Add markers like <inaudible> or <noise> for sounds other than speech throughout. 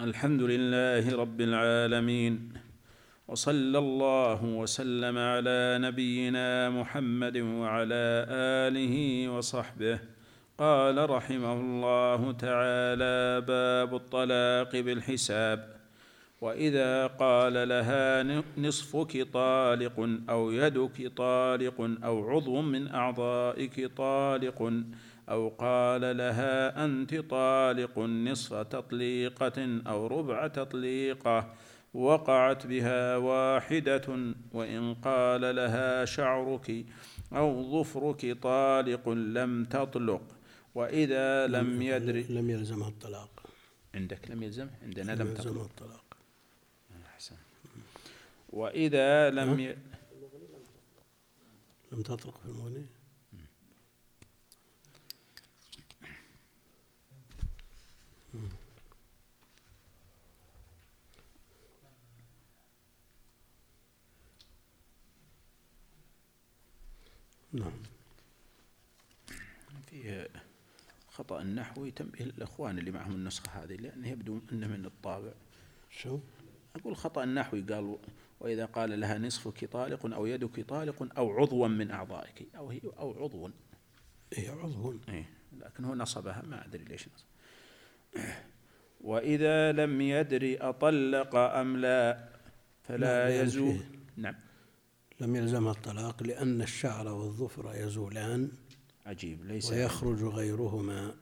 الحمد لله رب العالمين وصلى الله وسلم على نبينا محمد وعلى آله وصحبه. قال رحمه الله تعالى باب الطلاق بالحساب. وإذا قال لها نصفك طالق أو يدك طالق أو عضو من أعضائك طالق أو قال لها أنت طالق نصف تطليقة أو ربع تطليقة وقعت بها واحدة وإن قال لها شعرك أو ظفرك طالق لم تطلق وإذا لم يدري لم يلزمها الطلاق. عندك لم يلزم؟ عندنا لم يلزمها الطلاق. أحسن. وإذا لم ي... لم تطلق في المغني نعم. فيه خطأ النحوي تنبيه الإخوان اللي معهم النسخة هذه لأنه يبدو أنه من الطابع. شو؟ أقول خطأ النحوي قال وإذا قال لها نصفك طالق أو يدك طالق أو عضوا من أعضائك أو هي أو عضو. إيه عضو. إيه لكن هو نصبها ما أدري ليش نصب. وإذا لم يدري أطلق أم لا فلا يزول. نعم. لم يلزمها الطلاق لأن الشعر والظفر يزولان عجيب ليس ويخرج غيرهما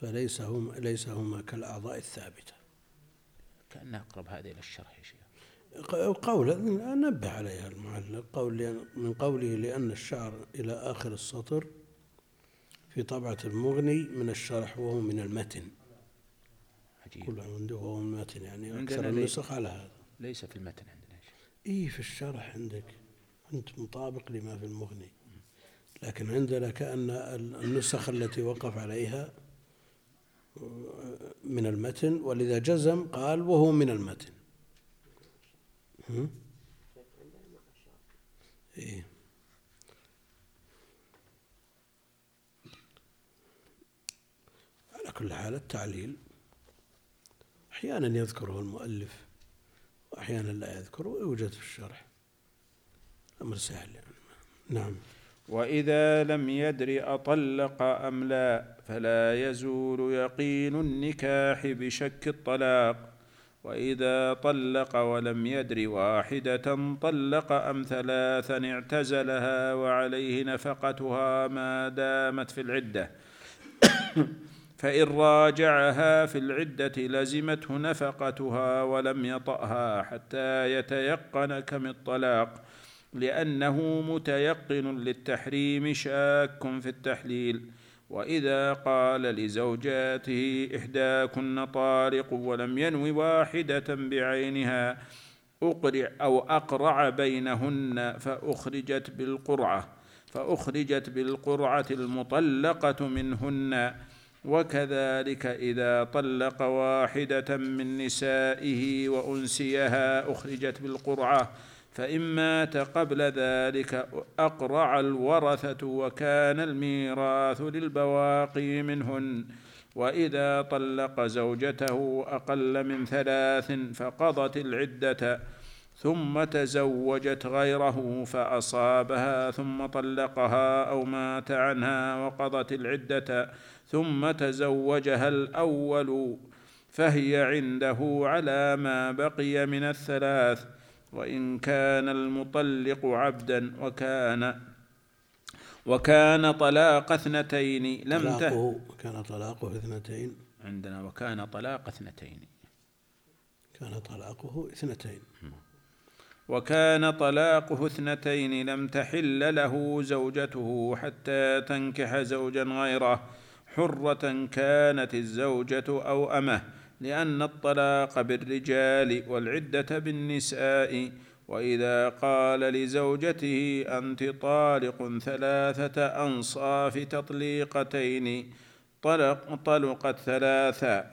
فليس هم ليس هما كالأعضاء الثابتة. كأنها أقرب هذه إلى الشرح يا شيخ. قول نبه عليها المعلق. قول من قوله لأن الشعر إلى آخر السطر في طبعة المغني من الشرح وهو من المتن. عجيب. كل عنده وهو من المتن يعني أكثر النسخ على هذا. ليس في المتن عندنا إيه في الشرح عندك. أنت مطابق لما في المغني. لكن عندنا كأن النسخ التي وقف عليها من المتن ولذا جزم قال وهو من المتن. إيه. على كل حال التعليل. أحيانا يذكره المؤلف وأحيانا لا يذكره ويوجد في الشرح. أمر سهل. نعم. وإذا لم يدر أطلق أم لا فلا يزول يقين النكاح بشك الطلاق. وإذا طلق ولم يدر واحدة طلق أم ثلاثا اعتزلها وعليه نفقتها ما دامت في العدة. <coughs> فإن راجعها في العدة لزمته نفقتها ولم يطأها حتى يتيقن كم الطلاق. لأنه متيقن للتحريم شاك في التحليل. وإذا قال لزوجاته احداكن طارق ولم ينو واحدة بعينها أقرع أو أقرع بينهن فأخرجت بالقرعة فأخرجت بالقرعة المطلقة منهن. وكذلك إذا طلق واحدة من نسائه وأنسيها أخرجت بالقرعة فإن مات قبل ذلك أقرع الورثة وكان الميراث للبواقي منهن. وإذا طلق زوجته أقل من ثلاث فقضت العدة ثم تزوجت غيره فأصابها ثم طلقها أو مات عنها وقضت العدة ثم تزوجها الأول. فهي عنده على ما بقي من الثلاث. وإن كان المطلق عبدا وكان وكان طلاق اثنتين لم طلاقه كان طلاقه اثنتين. عندنا وكان طلاق اثنتين. كان طلاقه اثنتين. وكان طلاقه اثنتين لم تحل له زوجته حتى تنكح زوجا غيره حرة كانت الزوجة أو أمه. لأن الطلاق بالرجال والعدة بالنساء. وإذا قال لزوجته أنت طالق ثلاثة أنصاف تطليقتين طلق طلقت ثلاثا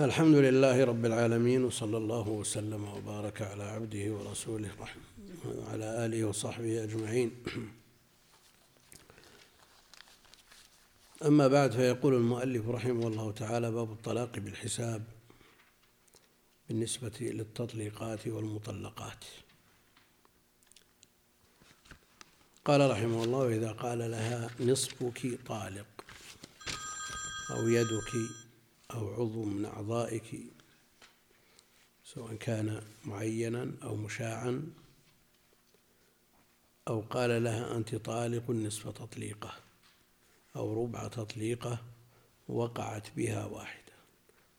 الحمد لله رب العالمين وصلى الله وسلم وبارك على عبده ورسوله وعلى آله وصحبه أجمعين. أما بعد فيقول المؤلف رحمه الله تعالى باب الطلاق بالحساب بالنسبة للتطليقات والمطلقات. قال رحمه الله وإذا قال لها نصفك طالق أو يدك أو عضو من أعضائك سواء كان معينا أو مشاعا أو قال لها أنت طالق نصف تطليقة. أو ربع تطليقة وقعت بها واحدة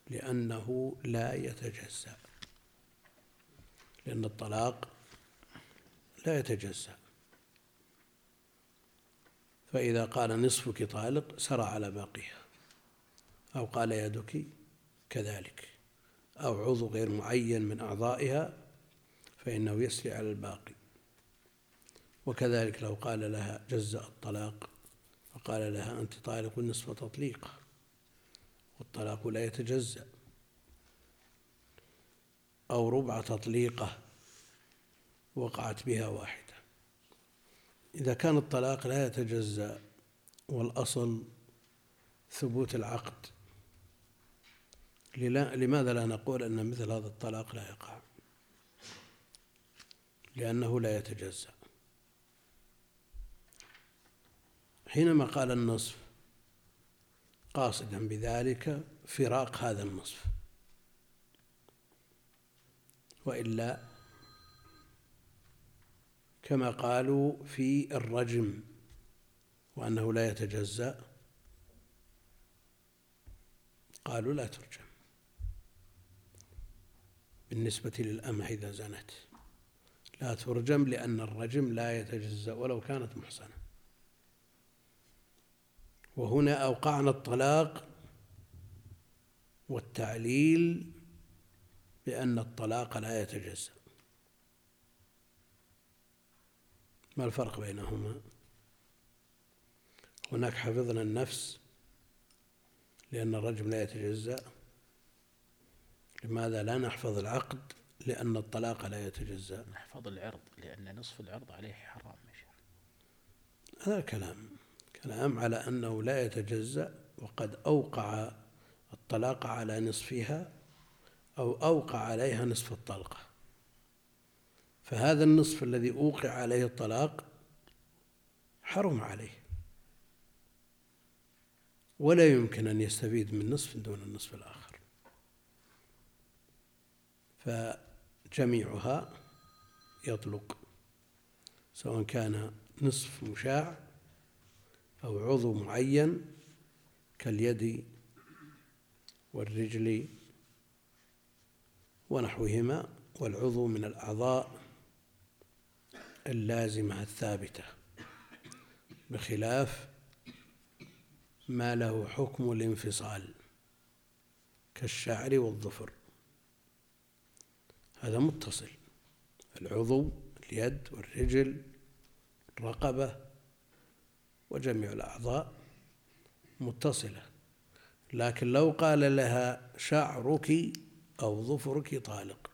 لأنه لا يتجزأ لأن الطلاق لا يتجزأ. فإذا قال نصفك طالق سرى على باقيها أو قال يدك كذلك أو عضو غير معين من أعضائها فإنه يسري على الباقي. وكذلك لو قال لها جزأ الطلاق فقال لها أنت طالق نصف تطليقة والطلاق لا يتجزأ أو ربع تطليقة وقعت بها واحدة. إذا كان الطلاق لا يتجزأ والأصل ثبوت العقد لماذا لا نقول أن مثل هذا الطلاق لا يقع؟ لأنه لا يتجزأ. حينما قال النصف قاصدا بذلك فراق هذا النصف. وإلا كما قالوا في الرجم وأنه لا يتجزأ قالوا لا ترجم بالنسبة للأمة إذا زنت. لا ترجم لأن الرجم لا يتجزأ ولو كانت محصنة. وهنا أوقعنا الطلاق والتعليل بأن الطلاق لا يتجزأ. ما الفرق بينهما؟ هناك حفظنا النفس لأن الرجم لا يتجزأ. لماذا لا نحفظ العقد؟ لأن الطلاق لا يتجزأ. نحفظ العرض لأن نصف العرض عليه حرام هذا كلام. كلام على أنه لا يتجزأ وقد أوقع الطلاق على نصفها أو أوقع عليها نصف الطلقة. فهذا النصف الذي أوقع عليه الطلاق حرم عليه. ولا يمكن أن يستفيد من نصف دون النصف الآخر. فجميعها يطلق سواء كان نصف مشاع أو عضو معين كاليد والرجل ونحوهما والعضو من الأعضاء اللازمة الثابتة. بخلاف ما له حكم الانفصال كالشعر والظفر. هذا متصل. العضو اليد والرجل الرقبة وجميع الأعضاء متصلة. لكن لو قال لها شعرك أو ظفرك طالق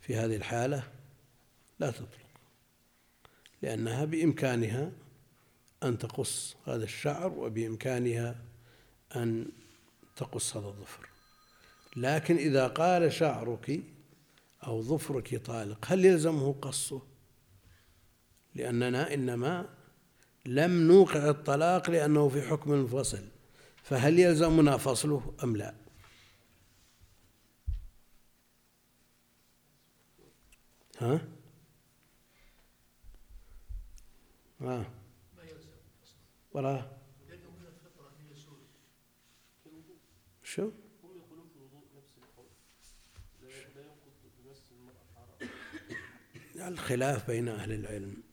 في هذه الحالة لا تطلق لأنها بإمكانها أن تقص هذا الشعر وبإمكانها أن تقص هذا الظفر. لكن إذا قال شعرك أو ظفرك طالق هل يلزمه قصه؟ لأننا إنما لم نوقع الطلاق لأنه في حكم منفصل فهل يلزمنا فصله أم لا ها؟ ها ولا شو؟ الخلاف بين أهل العلم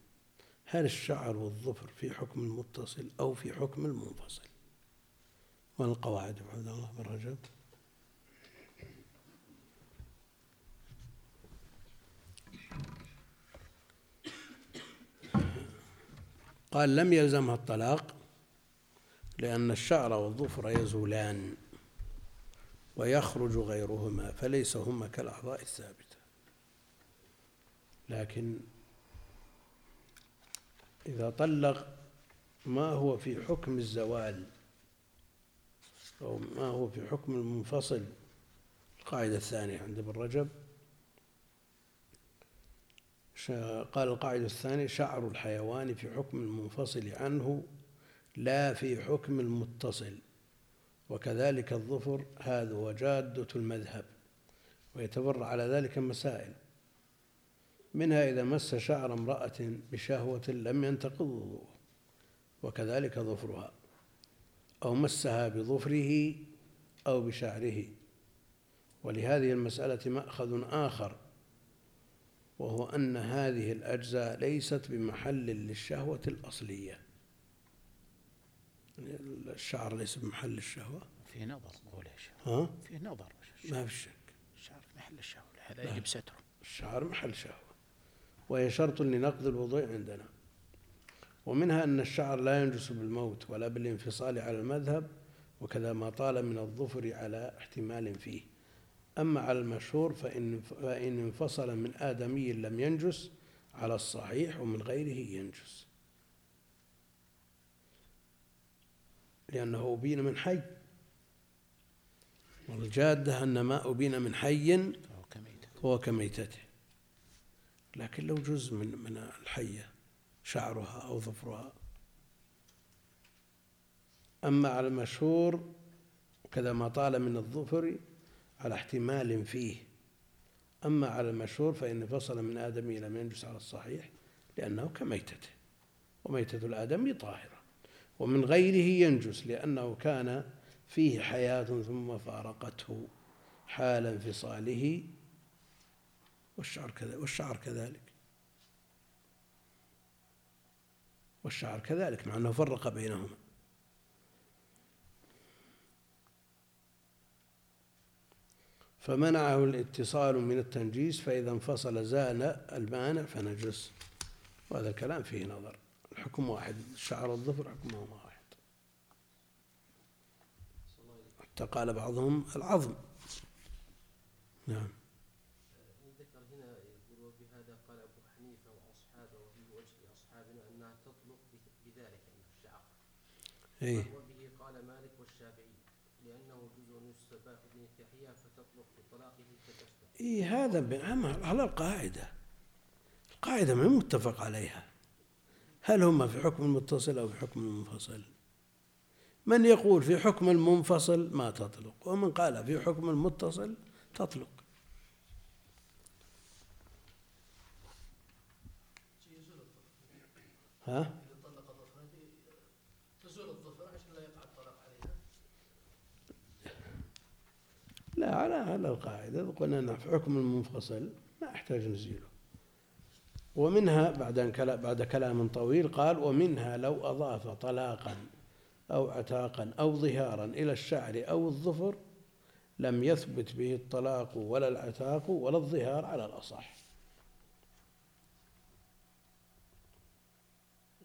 هل الشعر والظفر في حكم المتصل أو في حكم المنفصل؟ والقواعد عبد الله بن رجب؟ قال لم يلزمها الطلاق لأن الشعر والظفر يزولان ويخرج غيرهما فليس هما كالأعضاء الثابتة. لكن إذا طلق ما هو في حكم الزوال؟ أو ما هو في حكم المنفصل؟ القاعدة الثانية عند ابن رجب. قال القاعدة الثانية شعر الحيوان في حكم المنفصل عنه لا في حكم المتصل. وكذلك الظفر هذا هو جادة المذهب. ويتبرع على ذلك مسائل. منها إذا مس شعر امرأة بشهوة لم ينتقض وضوءه وكذلك ظفرها أو مسها بظفره أو بشعره. ولهذه المسألة مأخذ آخر وهو أن هذه الأجزاء ليست بمحل للشهوة الأصلية. الشعر ليس بمحل الشهوة؟ في نظر قول ها؟ في نظر ما في شك. الشعر في محل الشهوة هذا يجب ستره. الشعر محل شهوة. وهي شرط لنقض الوضوء عندنا. ومنها أن الشعر لا ينجس بالموت ولا بالانفصال على المذهب وكذا ما طال من الظفر على احتمال فيه. أما على المشهور فإن, فإن انفصل من آدمي لم ينجس على الصحيح ومن غيره ينجس. لأنه أبين من حي. والجادة أن ما أبين من حي فهو كميتته. لكن لو جزء من من الحية شعرها أو ظفرها. أما على المشهور كذا ما طال من الظفر على احتمال فيه. أما على المشهور فإن فصل من آدمي لم ينجس على الصحيح لأنه كميتته. وميتة الآدمي طاهرة. ومن غيره ينجس لأنه كان فيه حياة ثم فارقته حال انفصاله والشعر كذلك والشعر كذلك. والشعر كذلك مع أنه فرق بينهما. فمنعه الاتصال من التنجيس فإذا انفصل زال المانع فنجس. وهذا الكلام فيه نظر. الحكم واحد الشعر والظفر حكمهما واحد. حتى قال بعضهم العظم. نعم ذكر هنا يقول وبهذا قال ابو حنيفه واصحابه وفي وجه اصحابنا انها تطلق بذلك يعني الشعر. إيه وبه قال مالك والشافعي لأنه جزء يستباح به التحيه فتطلق بطلاقه كتسبح. اي هذا على القاعدة القاعدة ما متفق عليها هل هما في حكم المتصل أو في حكم المنفصل؟ من يقول في حكم المنفصل ما تطلق ومن قال في حكم المتصل تطلق ها؟ لا على على القاعدة قلنا أن في حكم المنفصل ما يحتاج نزيله. ومنها بعد أن بعد كلام طويل قال ومنها لو أضاف طلاقا أو عتاقا أو ظهارا إلى الشعر أو الظفر لم يثبت به الطلاق ولا العتاق ولا الظهار على الأصح.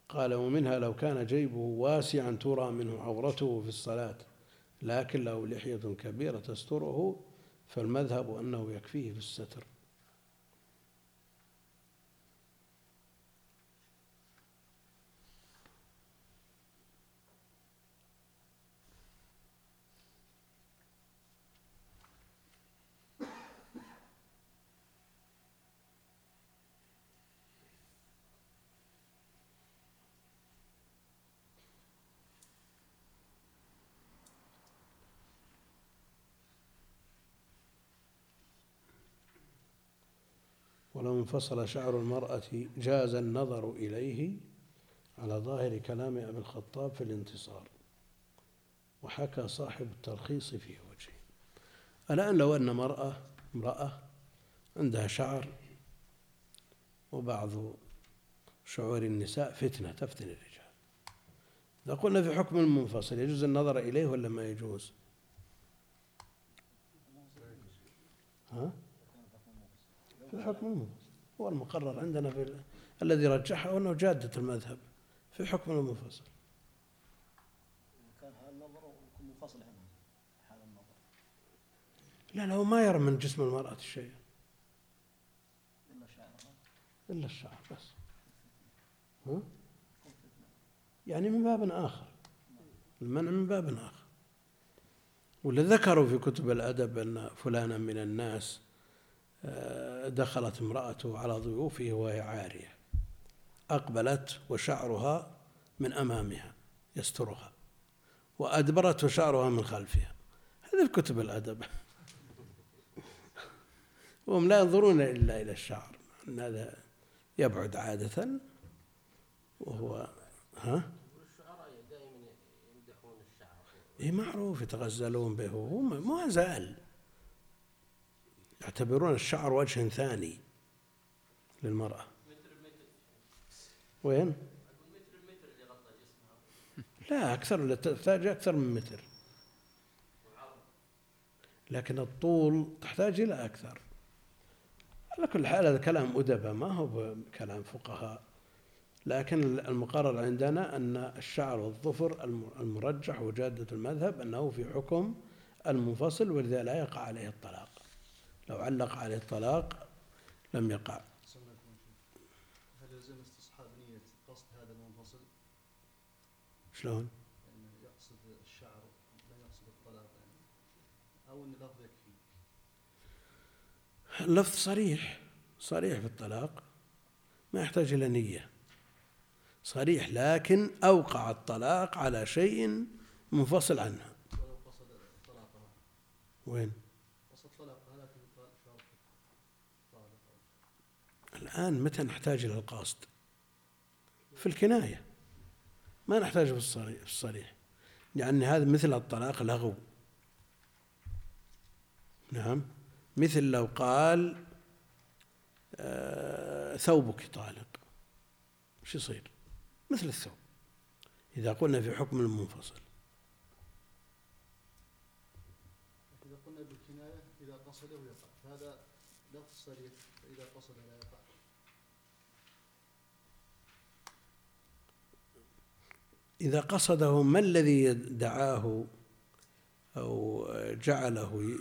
قال ومنها لو كان جيبه واسعا ترى منه عورته في الصلاة لكن له لحية كبيرة تستره فالمذهب أنه يكفيه في الستر. ولو انفصل شعر المرأة جاز النظر إليه على ظاهر كلام أبي الخطاب في الانتصار وحكى صاحب التلخيص في وجهه الآن لو أن مرأة امرأة عندها شعر وبعض شعور النساء فتنة تفتن الرجال قلنا في حكم المنفصل يجوز النظر إليه ولا ما يجوز؟ ها؟ في حكم المنفصل هو المقرر عندنا في الذي رجحه أنه جادة المذهب في حكم المنفصل. كان هذا النظر يكون منفصل عنه حال النظر. لا لا هو ما يرى من جسم المرأة شيء إلا شعرها إلا الشعر بس. ها؟ يعني من باب آخر. المنع من باب آخر. ولا ذكروا في كتب الأدب أن فلانا من الناس دخلت امرأته على ضيوفه وهي عارية. أقبلت وشعرها من أمامها يسترها وأدبرت وشعرها من خلفها. هذا في كتب الأدب. <laughs> وهم لا ينظرون إلا إلى الشعر أن هذا يبعد عادة. وهو ها؟ والشعراء دائما يمدحون الشعر. إيه معروف يتغزلون به. وهو ما زال يعتبرون الشعر وجه ثاني للمرأة. وين؟ لا أكثر تحتاج أكثر من متر. لكن الطول تحتاج إلى أكثر. على كل حال هذا كلام أدباء ما هو كلام فقهاء. لكن المقرر عندنا أن الشعر والظفر المرجح وجادة المذهب أنه في حكم المنفصل ولذا لا يقع عليه الطلاق. لو علق عليه الطلاق لم يقع هل يلزم استصحاب نية قصد هذا المنفصل؟ شلون؟ يعني يقصد الشعر لا يقصد الطلاق يعني أو أن اللفظ يكفي اللفظ صريح صريح في الطلاق ما يحتاج إلى نية صريح لكن أوقع الطلاق على شيء منفصل طلاقها وين؟ قصد طلاقها لكن قال شرط طالق الآن متى نحتاج إلى القصد؟ في الكناية. ما نحتاج في الصريح, في الصريح. يعني هذا مثل الطلاق لغو. نعم. مثل لو قال آه ثوبك طالق. شو يصير؟ مثل الثوب. إذا قلنا في حكم المنفصل. إذا قلنا بالكناية إذا قصده يقع. فهذا لفظ صريح فإذا قصد لا يقع إذا قصده ما الذي دعاه أو جعله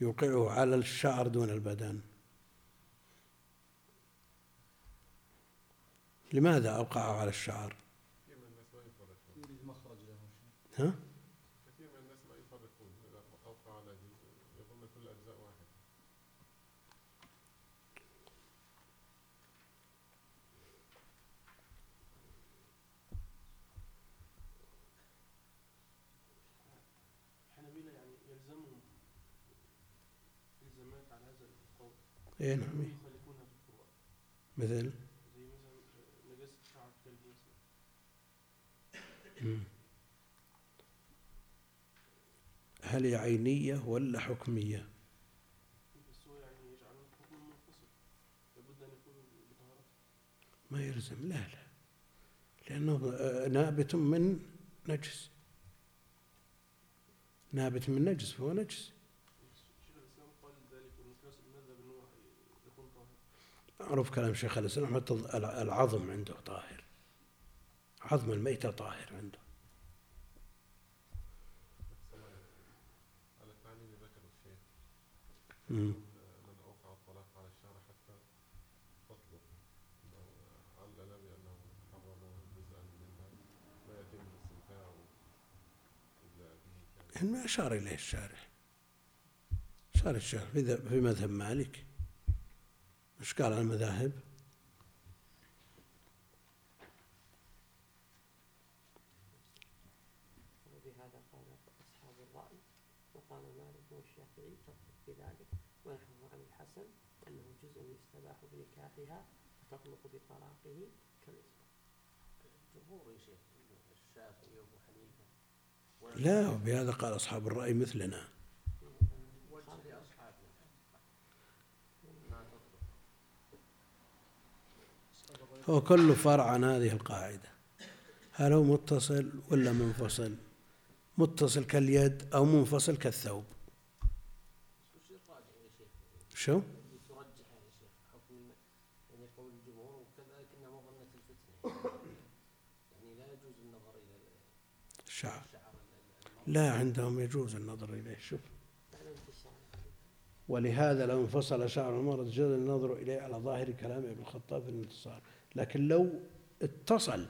يوقعه على الشعر دون البدن؟ لماذا أوقعه على الشعر؟ ها؟ كثير من الناس ما يفرقون إذا أوقع على جزء يظن كل الأجزاء واحد الحنابلة يعني يلزمهم الزامات على هذا إيه نعم الفروع مثل. هل هي عينية ولا حكمية؟ ما يلزم لا لا لأنه آه، نابت من نجس نابت من نجس فهو نجس شيخ الإسلام قال ذلك والمقياس المذهب أنه يكون طاهر معروف كلام شيخ الإسلام حتى العظم عنده طاهر. عظم الميتة طاهر عنده. مم. ما أشار إليه الشارح. أشار الشارح في مذهب مالك. مش قال عن المذاهب؟ وبهذا قال أصحاب الرأي وقال مالك والشافعي تطلق بذلك ونحوه عن الحسن أنه جزء يستباح بنكاحها وتطلق بطلاقه كالإسلام الجمهور يا شيخ الشافعي وأبو حنيفة. لا وبهذا قال أصحاب الرأي مثلنا وجه لاصحابنا ما تطلق هو كل فرع عن هذه القاعدة. هل هو متصل ولا منفصل؟ متصل كاليد أو منفصل كالثوب. شو؟ الشعر لا عندهم يجوز النظر إليه. شوف. ولهذا لو انفصل شعر المرض جاز النظر إليه على ظاهر كلام ابن الخطاب في الانتصار. لكن لو اتصل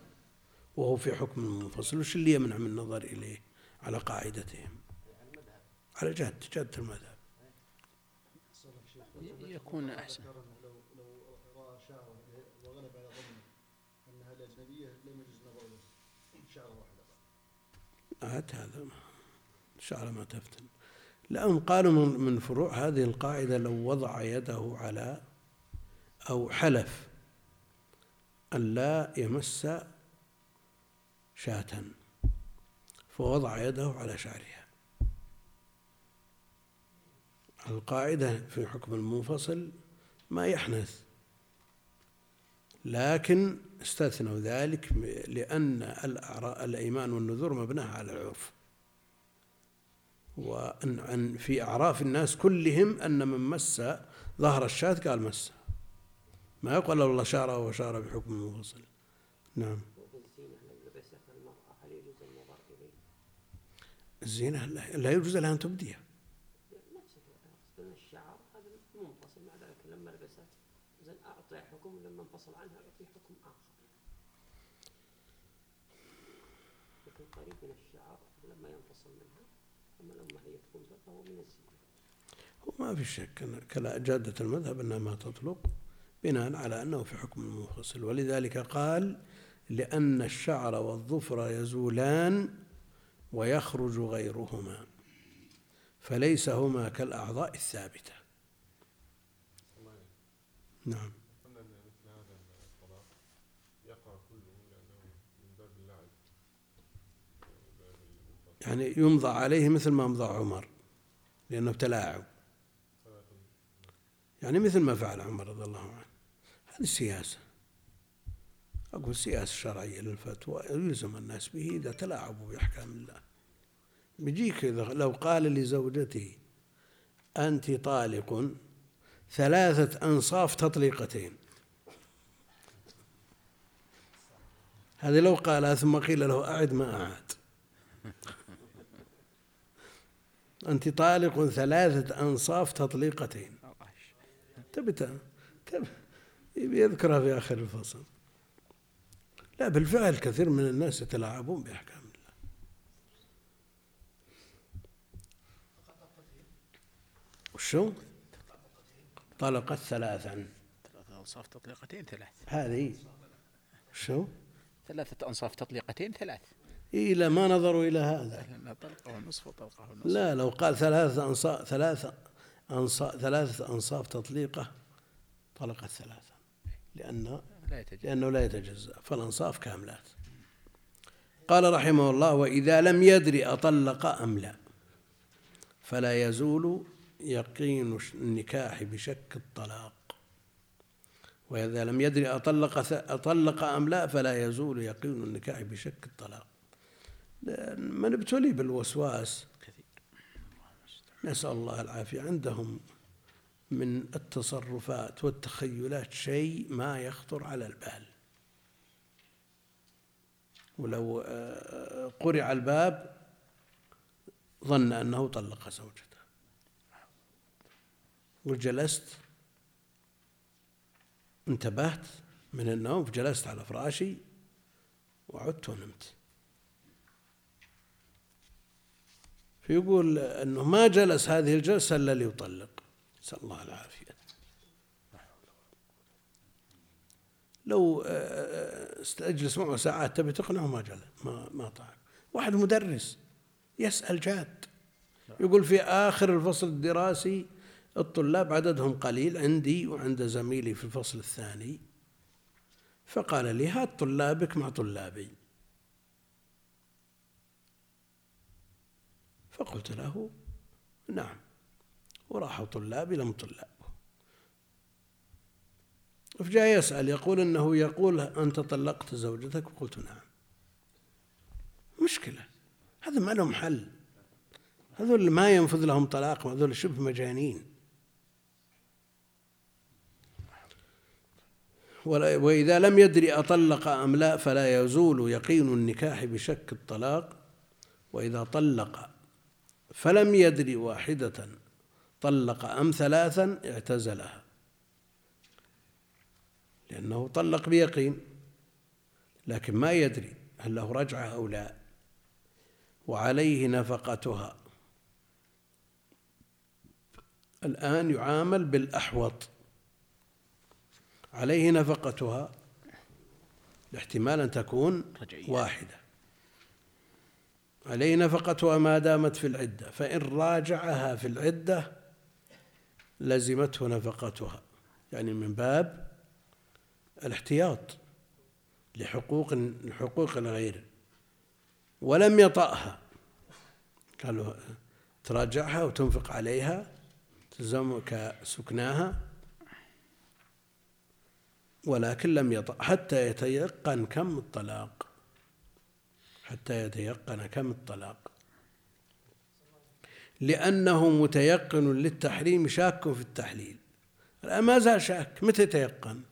وهو في حكم منفصل وش اللي يمنع من النظر إليه؟ على قاعدتهم. على جهة جهة المذهب. يكون أحسن. عاد هذا شعر ما تفتن. لأن قالوا من من فروع هذه القاعدة لو وضع يده على أو حلف أن لا يمس شاة فوضع يده على شعرها. القاعدة في حكم المنفصل ما يحنث لكن استثنوا ذلك لأن الأيمان والنذور مبناها على العرف. وأن في أعراف الناس كلهم أن من مس ظهر الشاة قال مس. ما يقول والله شعره وشعر بحكم منفصل نعم؟ الزينة لا يجوز لها أن تبديها. الشعر هذا منفصل مع ذلك لما زين أعطي حكم لما انفصل عنها أعطي حكم آخر لكن قريب من الشعر لما ينفصل منها أما لما هي تكون فهو من الزينة وما في شك كلا جادة المذهب أنها ما تطلق. بناء على أنه في حكم المنفصل ولذلك قال لأن الشعر والظفر يزولان ويخرج غيرهما فليس هما كالأعضاء الثابتة. نعم. يعني يمضى عليه مثل ما مضى عمر لأنه تلاعب يعني مثل ما فعل عمر رضي الله عنه. هذه السياسة. أقول السياسة الشرعية للفتوى يلزم الناس به إذا تلاعبوا بأحكام الله. بيجيك لو قال لزوجته أنت طالق ثلاثة أنصاف تطليقتين. هذه لو قالها ثم قيل له أعد ما أعاد. أنت طالق ثلاثة أنصاف تطليقتين. تبي ت- تبي يبي يذكرها في آخر الفصل. لا بالفعل كثير من الناس يتلاعبون بأحكام الله. وشو؟ طلقت ثلاثا. ثلاثة أنصاف تطليقتين ثلاث. هذه. شو؟ ثلاثة أنصاف تطليقتين ثلاث. لا ما نظروا إلى هذا. طلقة ونصف وطلقة ونصف لا لو قال ثلاثة أنصاف ثلاثة أنصاف ثلاثة أنصاف تطليقة طلقت ثلاثة. لأن لا يتجاوز لأنه لا يتجزأ. فالأنصاف كاملات. قال رحمه الله وإذا لم يدري أطلق أم لا فلا يزول يقين النكاح بشك الطلاق. وإذا لم يدري أطلق أطلق أم لا فلا يزول يقين النكاح بشك الطلاق. من ابتلي بالوسواس كثير. نسأل الله العافية. عندهم من التصرفات والتخيلات شيء ما يخطر على البال. ولو آه، قرع الباب ظن أنه طلق زوجته. وجلست انتبهت من النوم فجلست على فراشي وعدت ونمت. فيقول أنه ما جلس هذه الجلسة إلا ليطلق. نسأل الله العافية. لو آه، استجلس معه ساعات تبي تقنعه ما جلس ما ما طاع واحد مدرس يسأل جاد. يقول في آخر الفصل الدراسي الطلاب عددهم قليل عندي وعند زميلي في الفصل الثاني. فقال لي هات طلابك مع طلابي. فقلت له نعم. وراحوا طلابي لم طلابه فجاء يسأل يقول أنه يقول أنت طلقت زوجتك؟ قلت نعم. مشكلة. هذا ما لهم حل. هذول ما ينفذ لهم طلاق هذول شبه مجانين. وإذا لم يدري أطلق أم لا فلا يزول يقين النكاح بشك الطلاق. وإذا طلق فلم يدري واحدة طلق أم ثلاثا اعتزلها. لأنه طلق بيقين لكن ما يدري هل له رجعة أو لا. وعليه نفقتها. الآن يعامل بالأحوط. عليه نفقتها الاحتمال أن تكون. واحدة. عليه نفقتها ما دامت في العدة. فإن راجعها في العدة لزمته نفقتها. يعني من باب الاحتياط لحقوق لحقوق الغير. ولم يطأها. قالوا تراجعها وتنفق عليها تلزمك سكناها ولكن لم يطأ حتى يتيقن كم الطلاق. حتى يتيقن كم الطلاق. لأنه متيقن للتحريم شاك في التحليل. الآن ما زال شاك. متى يتيقن؟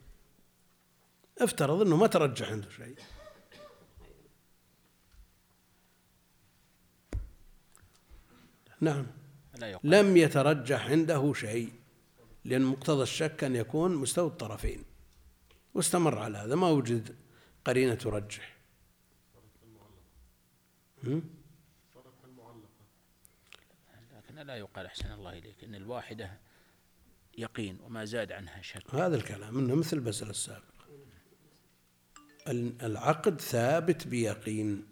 افترض أنه ما ترجح عنده شيء. نعم. لا لم يترجح عنده شيء لأن مقتضى الشك أن يكون مستوى الطرفين. واستمر على هذا. ما وجد قرينة ترجح هم؟ صارت المعلقة لكن لا يقال أحسن الله إليك إن الواحدة يقين وما زاد عنها شك. هذا الكلام إنه مثل المسألة السابقة ال- العقد ثابت بيقين.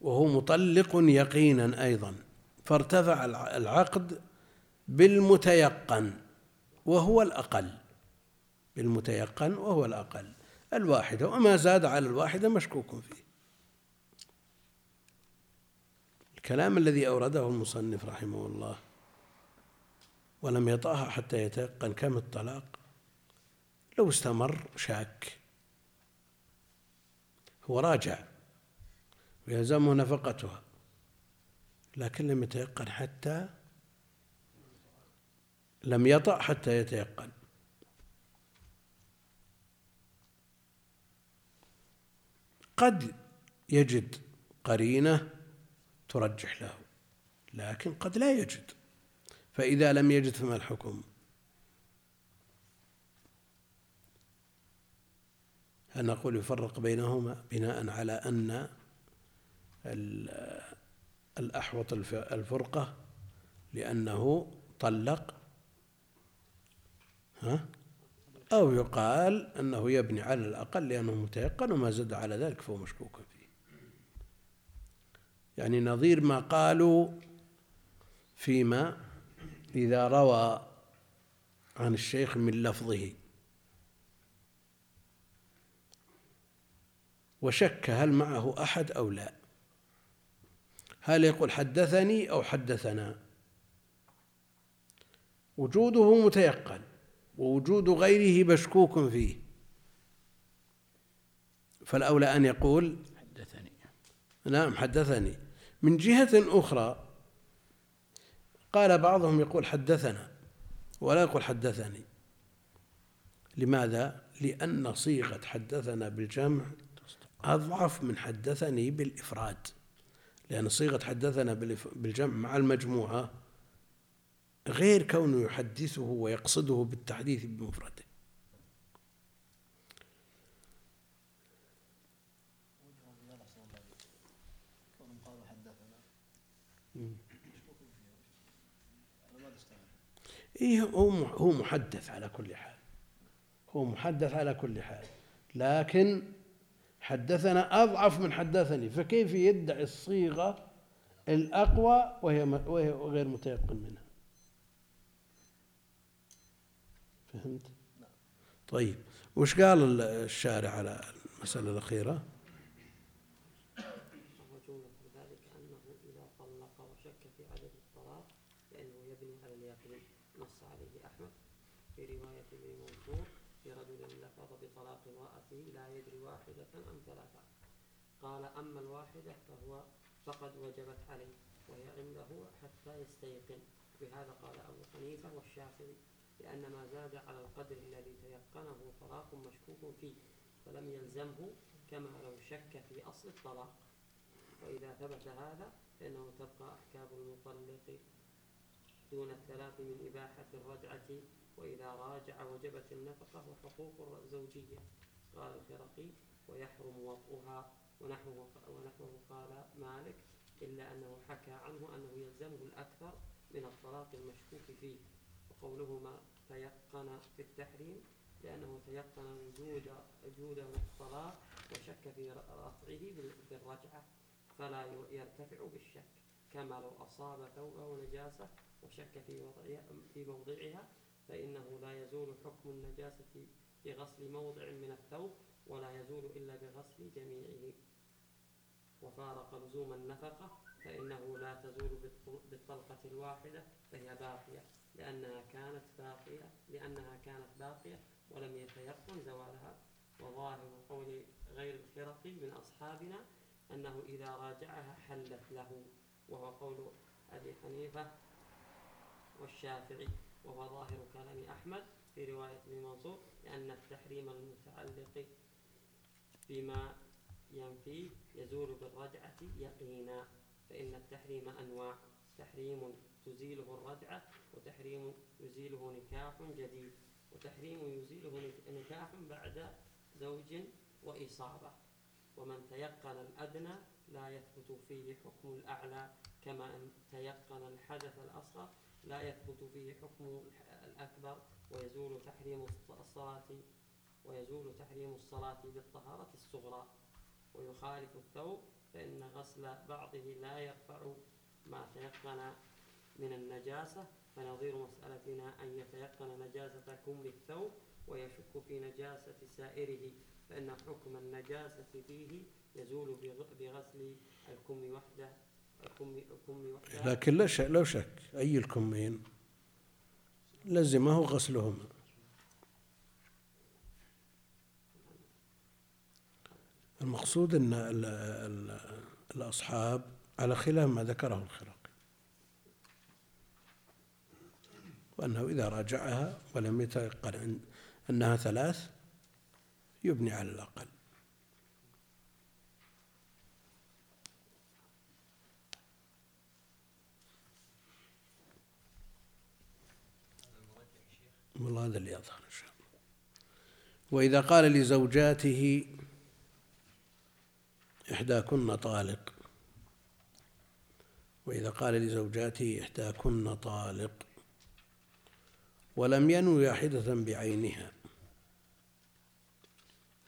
وهو مطلق يقينا أيضا. فارتفع الع- العقد بالمتيقن وهو الأقل. بالمتيقن وهو الأقل. الواحدة وما زاد على الواحدة مشكوك فيه. الكلام الذي أورده المصنف رحمه الله ولم يطأها حتى يتيقن كم الطلاق. لو استمر شاك. هو راجع ويلزمه نفقتها لكن لم يتيقن حتى لم يطأ حتى يتيقن. قد يجد قرينة ترجح له لكن قد لا يجد. فإذا لم يجد فما الحكم؟ هل نقول يفرق بينهما بناء على أن ال- الأحوط الف- الفرقة لأنه طلق؟ ها؟ أو يقال أنه يبني على الأقل لأنه متيقن وما زاد على ذلك فهو مشكوك فيه. يعني نظير ما قالوا فيما إذا روى عن الشيخ من لفظه. وشك هل معه أحد أو لا؟ هل يقول حدثني أو حدثنا؟ وجوده متيقن ووجود غيره مشكوك فيه. فالأولى أن يقول حدثني. نعم حدثني. من جهة أخرى قال بعضهم يقول حدثنا ولا يقول حدثني. لماذا؟ لأن صيغة حدثنا بالجمع أضعف من حدثني بالإفراد. لأن صيغة حدثنا بالجمع مع المجموعة غير كونه يحدثه ويقصده بالتحديث بمفرده كونهم قالوا حدثنا مشكوك فيه على ما تستعمل إيه هو هو محدث على كل حال هو محدث على كل حال لكن حدثنا أضعف من حدثني فكيف يدعي الصيغة الأقوى وهي وهي غير متيقن منها فهمت؟ طيب وش قال ال- الشارع على المسألة الأخيرة؟ وجملة ذلك أنه إذا طلق وشك في عدد الطلاق فإنه يبني على اليقين نص عليه أحمد في رواية ابن منصور في رجل لفظ بطلاق امرأته لا يدري واحدة أم ثلاثة. قال أما الواحدة فهو فقد وجبت عليه وهي عنده حتى يستيقن. بهذا قال أبو حنيفة والشافعي لأن ما زاد على القدر الذي تيقنه طلاق مشكوك فيه فلم يلزمه كما لو شك في أصل الطلاق. وإذا ثبت هذا فإنه تبقى أحكام المطلق دون الثلاث من إباحة الرجعة وإذا راجع وجبت النفقة وحقوق الزوجية. قال الخرقي ويحرم وطئها ونحوه ونحوه قال مالك إلا أنه حكى عنه أنه يلزمه الأكثر من الطلاق المشكوك فيه. وقوله ما تيقن في التحريم لأنه تيقن وجود وجود الطلاق وشك في رفعه بال- بالرجعة فلا يرتفع بالشك. كما لو أصاب ثوبه نجاسة وشك في وضعها في موضعها فإنه لا يزول حكم النجاسة بغسل موضع من الثوب ولا يزول إلا بغسل جميعه. وفارق لزوم النفقة فإنه لا تزول بالطل- بالطلقة الواحدة فهي باقية لأنها كانت باقية لأنها كانت باقية ولم يتيقن زوالها. وظاهر قول غير الخرقي من أصحابنا أنه إذا راجعها حلت له وهو قول أبي حنيفة والشافعي وهو ظاهر كلام أحمد في رواية ابن منصور لأن التحريم المتعلق بما ينفيه يزول بالرجعة يقينا فإن التحريم أنواع. تحريم تزيله الرجعة وتحريم يزيله نكاح جديد وتحريم يزيله نك- نكاح بعد زوج وإصابة. ومن تيقن الأدنى لا يثبت فيه حكم الأعلى كما أن تيقن الحدث الأصغر لا يثبت فيه حكم الأكبر. ويزول تحريم الص- الصلاة ويزول تحريم الصلاة بالطهارة الصغرى. ويخالف الثوب فإن غسل بعضه لا يرفع ما تيقن من النجاسة. فنظير مسألتنا أن يتيقن نجاسة كم الثوب ويشك في نجاسة سائره. فإن حكم النجاسة فيه يزول بغ- بغسل الكم وحده الكم الكم وحده. لكن لا شك لو شك أي الكمين؟ لزمه غسلهما المقصود أن ال- ال- الأصحاب على خلاف ما ذكره الخرقي وأنه إذا راجعها ولم يتيقن أن- أنها ثلاث يبني على الأقل. والله هذا اللي يظهر إن شاء الله. وإذا قال لزوجاته إحداكن طالق. وإذا قال لزوجاته إحداكن طالق. ولم ينوي واحدة بعينها.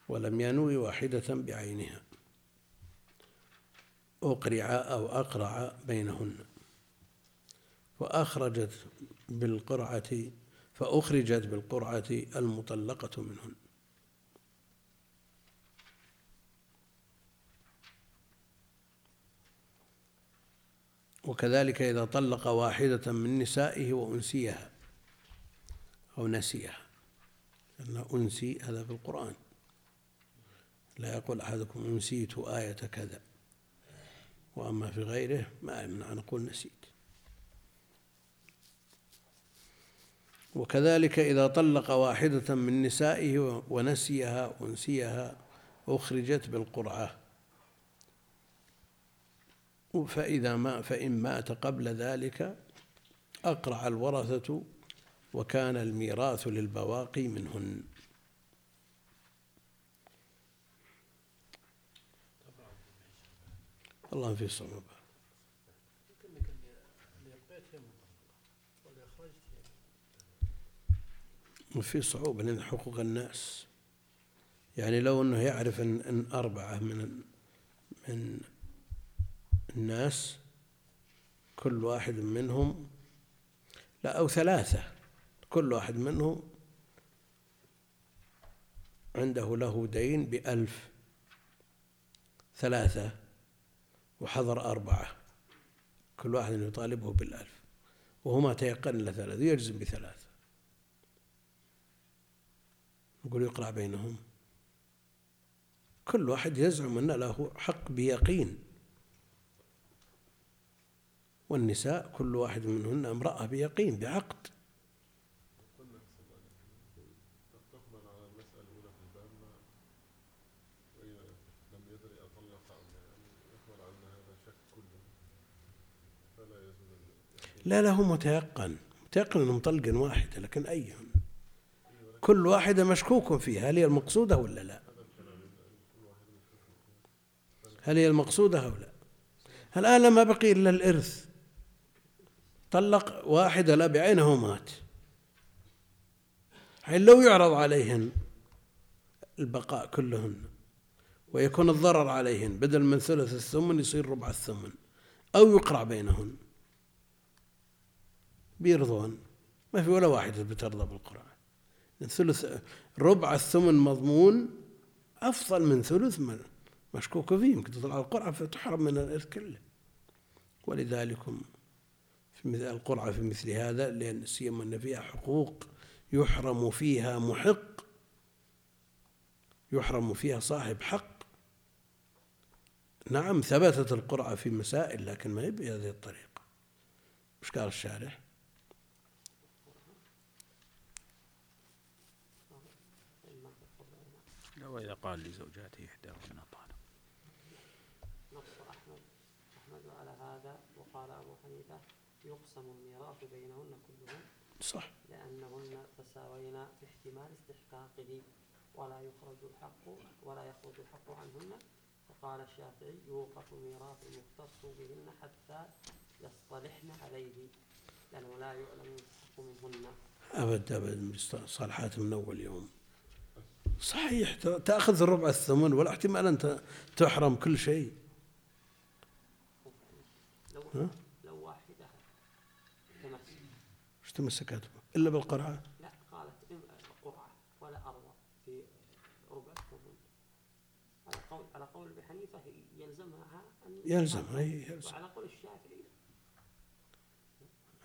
ولم ينوي واحدة بعينها. أقرع أو أقرع بينهن. وأخرجت بالقرعة فأخرجت بالقرعة المطلقة منهن. وكذلك إذا طلق واحدة من نسائه وأنسيها أو نسيها. لأن أنسي هذا في القرآن. لا يقول أحدكم أنسيت آية كذا. وأما في غيره ما يمنع أن نقول نسيت. وكذلك إذا طلق واحدة من نسائه ونسيها أنسيها أخرجت بالقرعة. فإذا ما فإن مات قبل ذلك أقرع الورثة وكان الميراث للبواقي منهن. الله في صعوبة كأنك اللي اللي أبقيت هي مطلقة واللي أخرجت هي وفي صعوبة لأن حقوق الناس. يعني لو أنه يعرف أن, أن أربعة من من الناس كل واحد منهم لا أو ثلاثة كل واحد منهم عنده له دين بألف ثلاثة وحضر أربعة كل واحد يطالبه بالألف وهو ما تيقن إلا ثلاثة يجزم بثلاثة. يقول يقرأ بينهم. كل واحد يزعم أن له حق بيقين. والنساء كل واحد منهن امرأة بيقين بعقد. لا. لا له متيقن. متيقن أنهم طلقا واحدة لكن أيهم كل واحدة مشكوك فيها هل هي المقصودة ولا لا؟ هل هي المقصودة أو لا؟ الآن لما بقي إلا الإرث طلق واحدة لا بعينه ومات حين لو يعرض عليهن البقاء كلهن ويكون الضرر عليهن بدل من ثلث الثمن يصير ربع الثمن أو يقرع بينهن بيرضون. ما في ولا واحدة بترضى بالقرعة ثلث ربع الثمن مضمون أفضل من ثلث مشكوك فيه يمكن تطلع القرعة فتحرم من الإرث كله. ولذلك في مثل القرعة في مثل هذا لأن سيما أن فيها حقوق يحرم فيها محق يحرم فيها صاحب حق. نعم ثبتت القرعة في مسائل لكن ما هي بهذه الطريقة. مش قال الشارح؟ وإذا قال لزوجاته إحداهن طالق نص أحمد. أحمد على هذا وقال أبو حنيفة يقسم الميراث بينهن كلهن. صح. لأنهن تساوينا في احتمال استحقاقه. ولا يخرج الحق ولا يخرج الحق عنهن. فقال الشافعي يوقف الميراث المختص بهن حتى يصطلحن عليه. لأنه لا يعلم الحق منهن. أبد أبد صالحات من أول يوم. صحيح تأخذ الربع الثمن ولا احتمال أن تحرم كل شيء ها؟ لو واحدة إيش تمسكت؟ إلا بالقرعة لا قالت قرعة ولا أرضى في ربع الثمن على قول على قول أبي حنيفة يلزمها أن يلزم أي يلزم وعلى قول الشافعي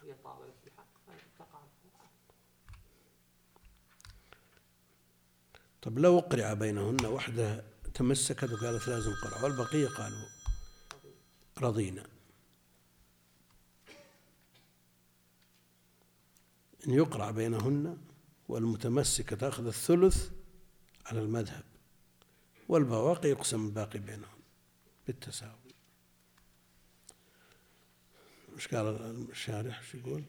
هي طالبت طب لو أقرع بينهن واحدة تمسكت وقالت لازم قرعة والبقية قالوا رضينا. إن يقرع بينهن والمتمسكة تأخذ الثلث على المذهب والبواقي يقسم الباقي بينهم بالتساوي. مش قال الشارح؟ شو يقول؟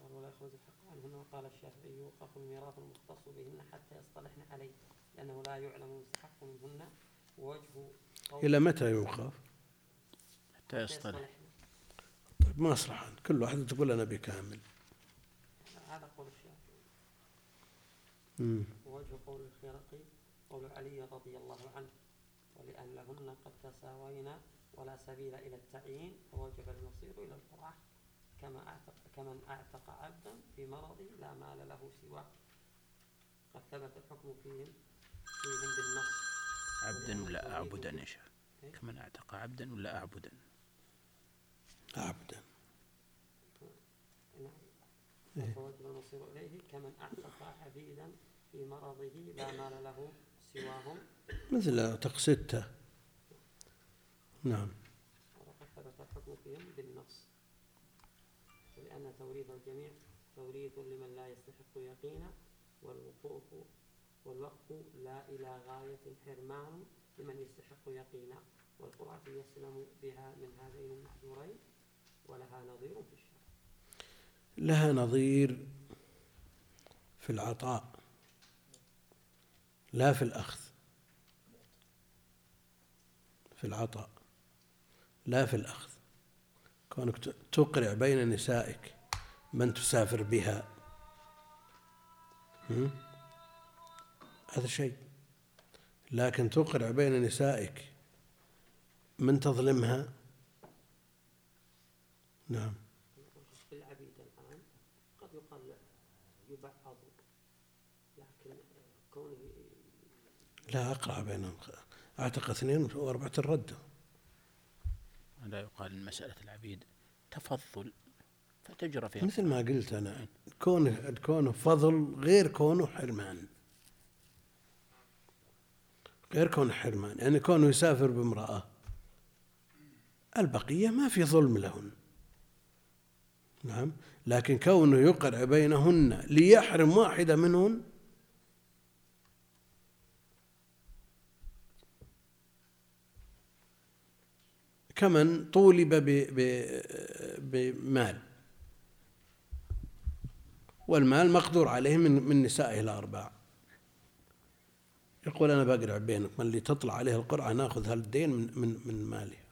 قال ولا يخرج الحق عنهن وقال يوقف الميراث المختص بهن حتى يصطلحن عليه لأنه لا يعلم المستحق منهن ووجه إلى متى يوقف؟ حتى يصطلح. طيب ما أصلح عنه. كل واحدة تقول أنا بكامل. هذا قول الشافعي. ووجه قول الخرقي قول علي رضي الله عنه ولأن لهن قد تساوينا ولا سبيل إلى التعيين فوجب المصير إلى القرعة كما أعتق كمن أعتق عبدا في مرضه لا مال له سواه. قد ثبت الحكم فيهم فيهم بالنص. عبدا ولا أعبدا يا شيخ كمن أعتق عبدا ولا أعبدا؟ عبدا. نعم. إيه. فوجب المصير إليه كمن أعتق عبيدا في مرضه لا مال له سواهم. مثل ستة نعم. وقد ثبت الحكم فيهم بالنص. ولأن توريث الجميع توريث لمن لا يستحق يقينا والوقوف والوقف لا إلى غاية حرمان لمن يستحق يقينا والقرعة يسلم بها من هذين المحذورين ولها نظير في الشرع لها نظير في العطاء لا في الأخذ في العطاء لا في الأخذ. كونك تقرع بين نسائك من تسافر بها؟ هذا شيء. لكن تقرع بين نسائك من تظلمها؟ نعم. العبيد الآن قد يقال يبعض لكن كونه لا أقرع بينهم. أعتق اثنين وأربعة الردة لا يقال إن مسألة العبيد تفضل فتجرى فيها. مثل ما قلت أنا كونه كونه فضل غير كونه حرمان. غير كونه حرمان. يعني كونه يسافر بامرأة البقية ما في ظلم لهن. نعم؟ لكن كونه يقرع بينهن ليحرم واحدة منهن كمن طولب بمال. والمال مقدور عليه من من نسائه الأربع. يقول أنا بقرع بينك من اللي تطلع عليه القرعة ناخذ هالدين من من من مالها.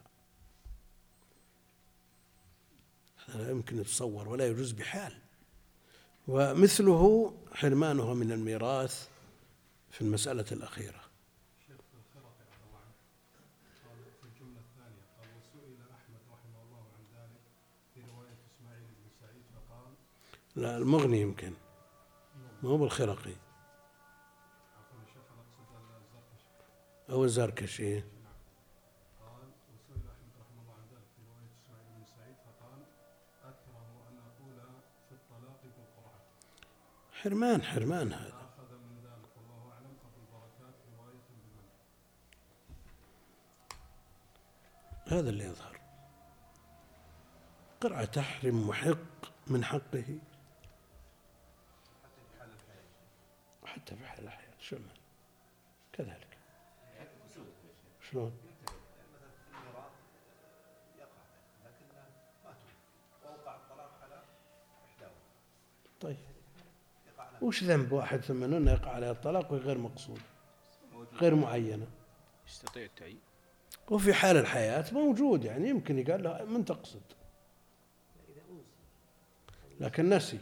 هذا لا يمكن يتصور ولا يجوز بحال. ومثله حرمانها من الميراث في المسألة الأخيرة شيخ الخرقي رضي الله عنه قال في الجملة الثانية قال وسئل أحمد رحمه الله عن ذلك في رواية إسماعيل بن سعيد فقال لا المغني يمكن مو بالخرقي عفوا يا شيخ أنا أقصد الزركشي أو الزركشي قال وسئل أحمد رحمه الله عن ذلك في رواية إسماعيل بن سعيد فقال أكره أن أقول في الطلاق بالقرآن حرمان حرمان هذا. هذا اللي يظهر. قرعة تحرم محق من حقه. حتى في حال الحياة شلون كذلك. شلون؟ طيب. وش ذنب واحد ثم إنه يقع عليه الطلاق وهي غير مقصود؟ غير معينة. يستطيع التعيين. وفي حال الحياة موجود يعني يمكن يقال له من تقصد. لكن نسي.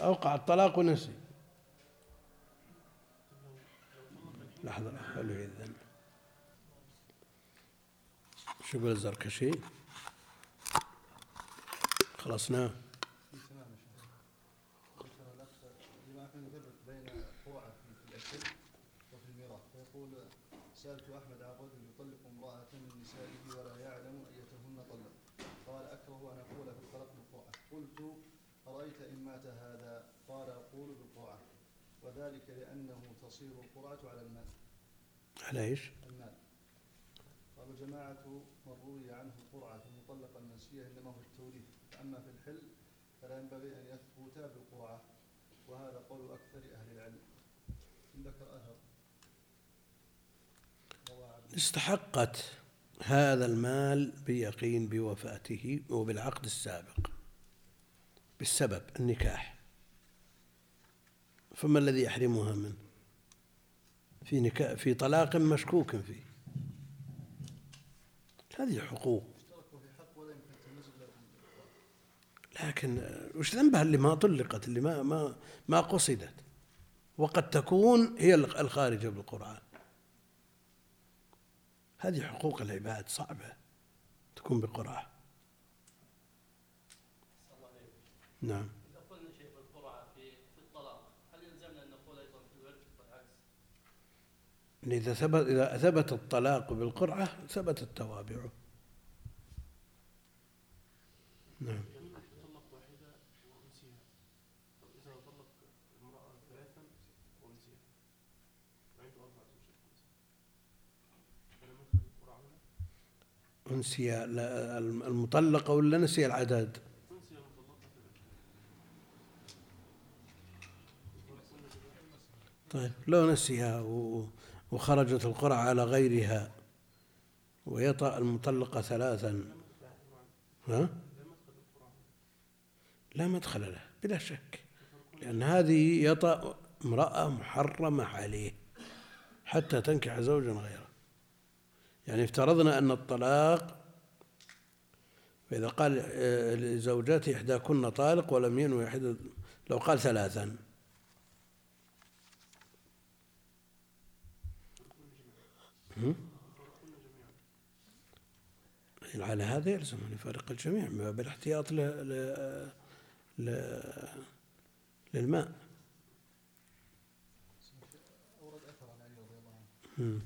أوقع الطلاق ونسي. في في الأكل وفي الميراث فيقول سألت أحمد عن رجل يطلق امرأة من نسائه ولا يعلم أيتهن طلق قال أكره أن أقول في الطلاق بالقرعة قلت أرأيت إن مات هذا قال أقول بالقرعة وذلك لأنه تصير القرعة على المال على المال قال جماعة من روي عنه القرعة المطلقة المنسية إنما هو التوريث فأما في الحل فلا ينبغي أن يثبت بالقرعة وهذا قول أكثر أهل العلم. ذكر أثر استحقت هذا المال بيقين بوفاته وبالعقد السابق بالسبب النكاح. فما الذي يحرمها منه؟ في نكاح في طلاق مشكوك فيه. هذه حقوق. لكن وش ذنبها اللي ما طلقت اللي ما ما ما قصدت؟ وقد تكون هي الخارجة بالقرآن. هذه حقوق العباد صعبة تكون بقرعة نعم إذا قلنا شيء بالقرعة في في الطلاق هل يلزمنا أن نقول أيضا في الورث والعكس؟ إذا ثبت إذا ثبت الطلاق بالقرعة ثبتت توابعه نعم. أنسي المطلقة ولا نسي العدد طيب لو نسيها و- وخرجت القرعة على غيرها. ويطأ المطلقة ثلاثا. ها؟ لا مدخل له بلا شك. لأن هذه يطأ امرأة محرمة عليه حتى تنكح زوجا غيره. يعني افترضنا أن الطلاق فإذا قال آه، لزوجاته إحداكن طالق ولم ينوي إحدى لو قال ثلاثا. على هذا يلزم أن يفارق الجميع من باب الاحتياط ل... ل... ل... للماء. أورد أثر عن علي رضي الله عنه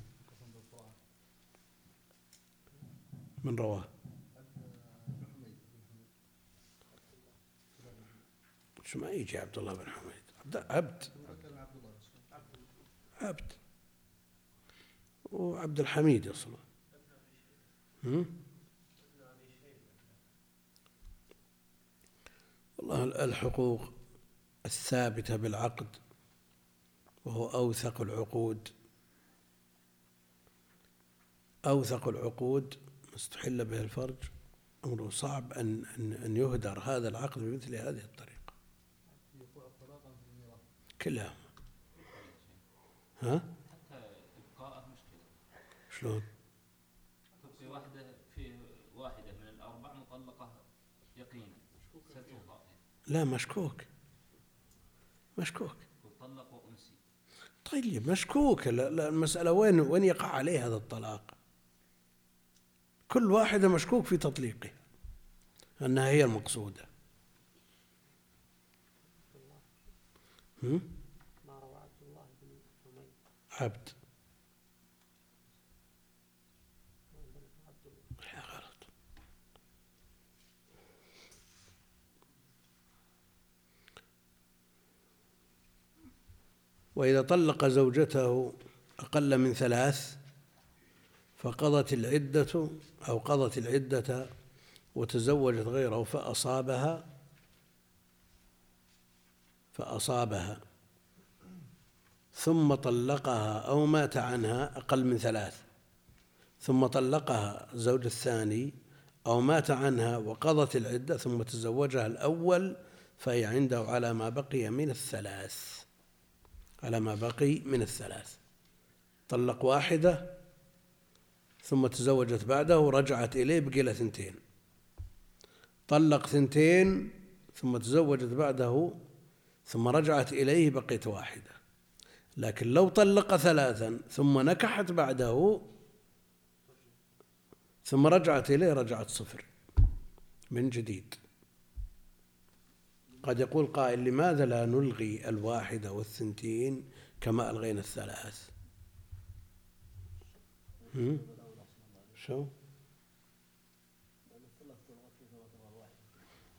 من رواه. شو ما يجي عبد الله بن حميد. عبد عبد. عبد الله عبد. وعبد الحميد أصلا؟ والله الحقوق الثابتة بالعقد وهو أوثق العقود. أوثق العقود ما استحل به الفرج. أمره صعب أن أن أن يهدر هذا العقد بمثل هذه الطريقة. كلها. ها؟ شلون في واحدة في واحدة من الأربع مطلقة يقينا. لا مشكوك. مشكوك. وطلق وأنسي. طيب مشكوك. لا- لا، المسألة وين وين يقع عليه هذا الطلاق؟ كل واحدة مشكوك في تطليقها أنها هي المقصودة. هم؟ ما روى عبد الله بن عبد عندنا عبد الله لا غلط وإذا طلق زوجته أقل من ثلاث فقضت العدة أو قضت العدة وتزوجت غيره فأصابها فأصابها. ثم طلقها أو مات عنها أقل من ثلاث. ثم طلقها الزوج الثاني أو مات عنها وقضت العدة ثم تزوجها الأول فهي عنده على ما بقي من الثلاث. على ما بقي من الثلاث. طلق واحدة ثم تزوجت بعده ورجعت إليه بقي ثنتين. طلق ثنتين ثم تزوجت بعده ثم رجعت إليه بقيت واحدة. لكن لو طلق ثلاثا ثم نكحت بعده ثم رجعت إليه رجعت صفر. من جديد. قد يقول قائل لماذا لا نلغي الواحدة والثنتين كما ألغينا الثلاث؟ شو؟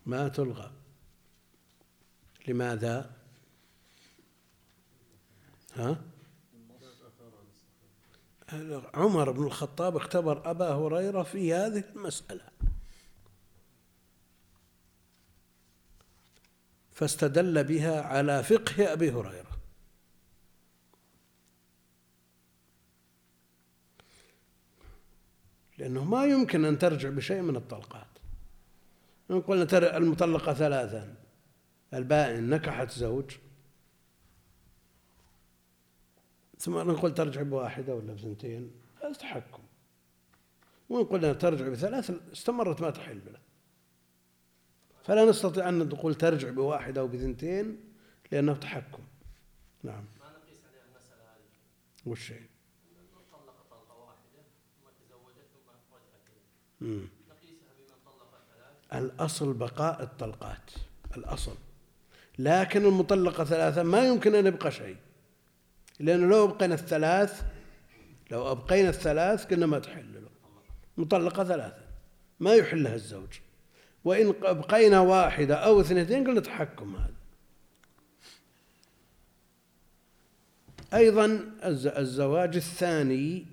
ما تلغى. لماذا؟ ها؟ عمر بن الخطاب اختبر أبا هريرة في هذه المسألة. فاستدل بها على فقه أبي هريرة. لأنه ما يمكن أن ترجع بشيء من الطلقات. إن قلنا المطلقة ثلاثا البائن نكحت زوج. ثم نقول ترجع بواحدة ولا بثنتين هذا تحكم. وإن قلنا ترجع بثلاث استمرت ما تحل له فلا نستطيع أن نقول ترجع بواحدة أو بثنتين لأنه تحكم. نعم. ما نقيس عليها المسألة هذه وش شيء طلق طلقة واحدة ثم تزوجت ثم رجعت إليه مم. نقيسها بمن طلق ثلاث الأصل بقاء الطلقات. الأصل. لكن المطلقة ثلاثة ما يمكن أن يبقى شيء. لأنه لو أبقينا الثلاث لو أبقينا الثلاث كنا ما تحل له. مطلقة ثلاثة. ما يحلها الزوج. وإن أبقينا واحدة أو اثنتين قلنا تحكم هذا. أيضا الز- الزواج الثاني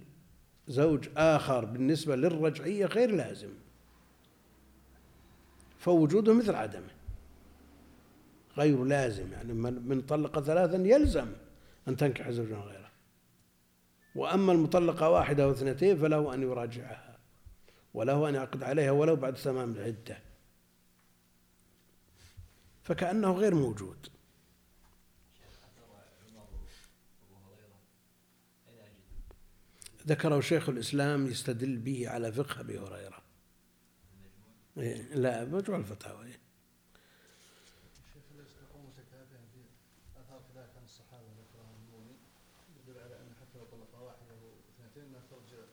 زوج آخر بالنسبة للرجعية غير لازم. فوجوده مثل عدمه. غير لازم يعني من طلق ثلاثا يلزم أن تنكح زوجا غيره. وأما المطلقة واحدة أو اثنتين فله أن يراجعها وله أن يعقد عليها ولو بعد تمام العدة. فكأنه غير موجود. ذكره شيخ الإسلام يستدل به على فقه أبي هريرة. إيه، لا مجموع الفتاوى إيه. الشيخ ليس تقوم متكافئا في اثار كذلك عن الصحابه ذكرها الموني يدل على ان حتى لو طلق واحدة أو اثنتين انها ترجع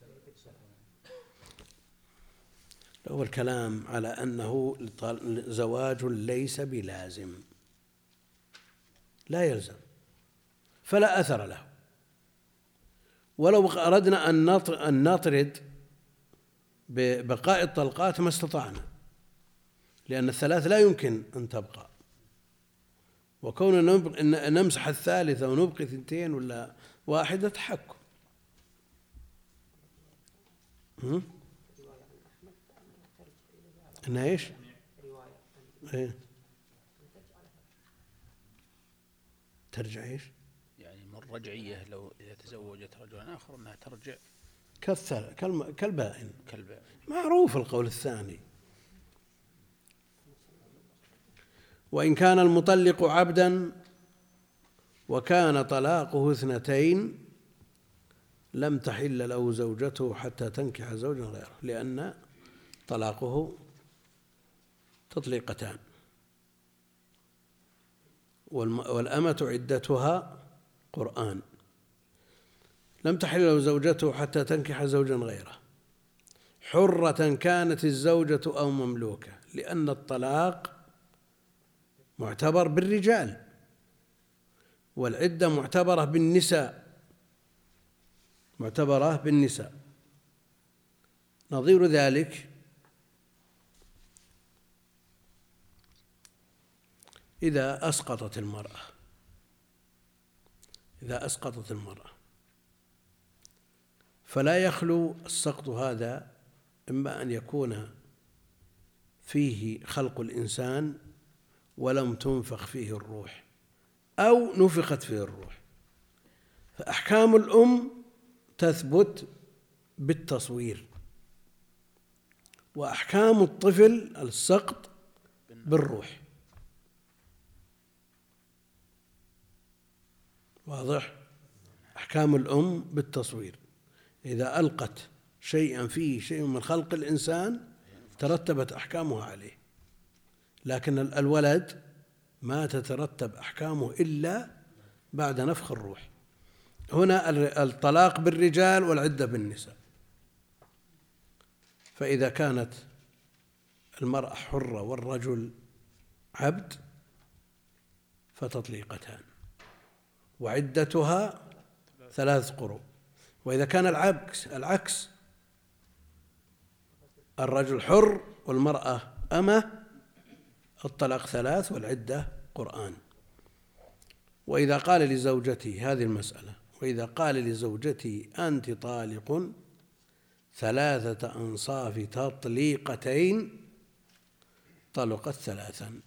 كذلك صح يعني. هو الكلام على أنه زواج ليس بلازم. لا يلزم. فلا أثر له. ولو أردنا أن نط- أن نطرد ببقاء الطلقات ما استطعنا. لأن الثلاث لا يمكن أن تبقى. وكوننا نمسح الثالثة ونبقي ثنتين ولا واحدة تحكم هم؟ رواية عن أحمد أنها رواية عن إيه؟ ترجع إيش؟ يعني من الرجعية لو إذا تزوجت رجلا آخر أنها ترجع. كالثل كالبائن. كالباء معروف القول الثاني. وإن كان المطلق عبدا وكان طلاقه اثنتين لم تحل له زوجته حتى تنكح زوجا غيره لأن طلاقه تطليقتان. والأمة عدتها قرآن. لم تحل له زوجته حتى تنكح زوجا غيره. حرة كانت الزوجة أو مملوكة لأن الطلاق معتبر بالرجال والعدة معتبرة بالنساء. معتبرة بالنساء. نظير ذلك إذا أسقطت المرأة. إذا أسقطت المرأة. فلا يخلو السقط هذا إما أن يكون فيه خلق الإنسان ولم تنفخ فيه الروح أو نفخت فيه الروح. فأحكام الأم تثبت بالتصوير. وأحكام الطفل السقط بالروح. واضح؟ أحكام الأم بالتصوير. إذا ألقت شيئا فيه شيء من خلق الإنسان ترتبت أحكامها عليه. لكن ال- الولد ما تترتب أحكامه إلا بعد نفخ الروح. هنا ال- الطلاق بالرجال والعدة بالنساء. فإذا كانت المرأة حرة والرجل عبد فتطليقتان. وعدتها ثلاث قروء. وإذا كان العكس العكس الرجل حر والمرأة أمة الطلاق ثلاث والعدة قرآن. وإذا قال لزوجتي هذه المسألة وإذا قال لزوجتي أنت طالق ثلاثة أنصاف تطليقتين طلقت ثلاثا.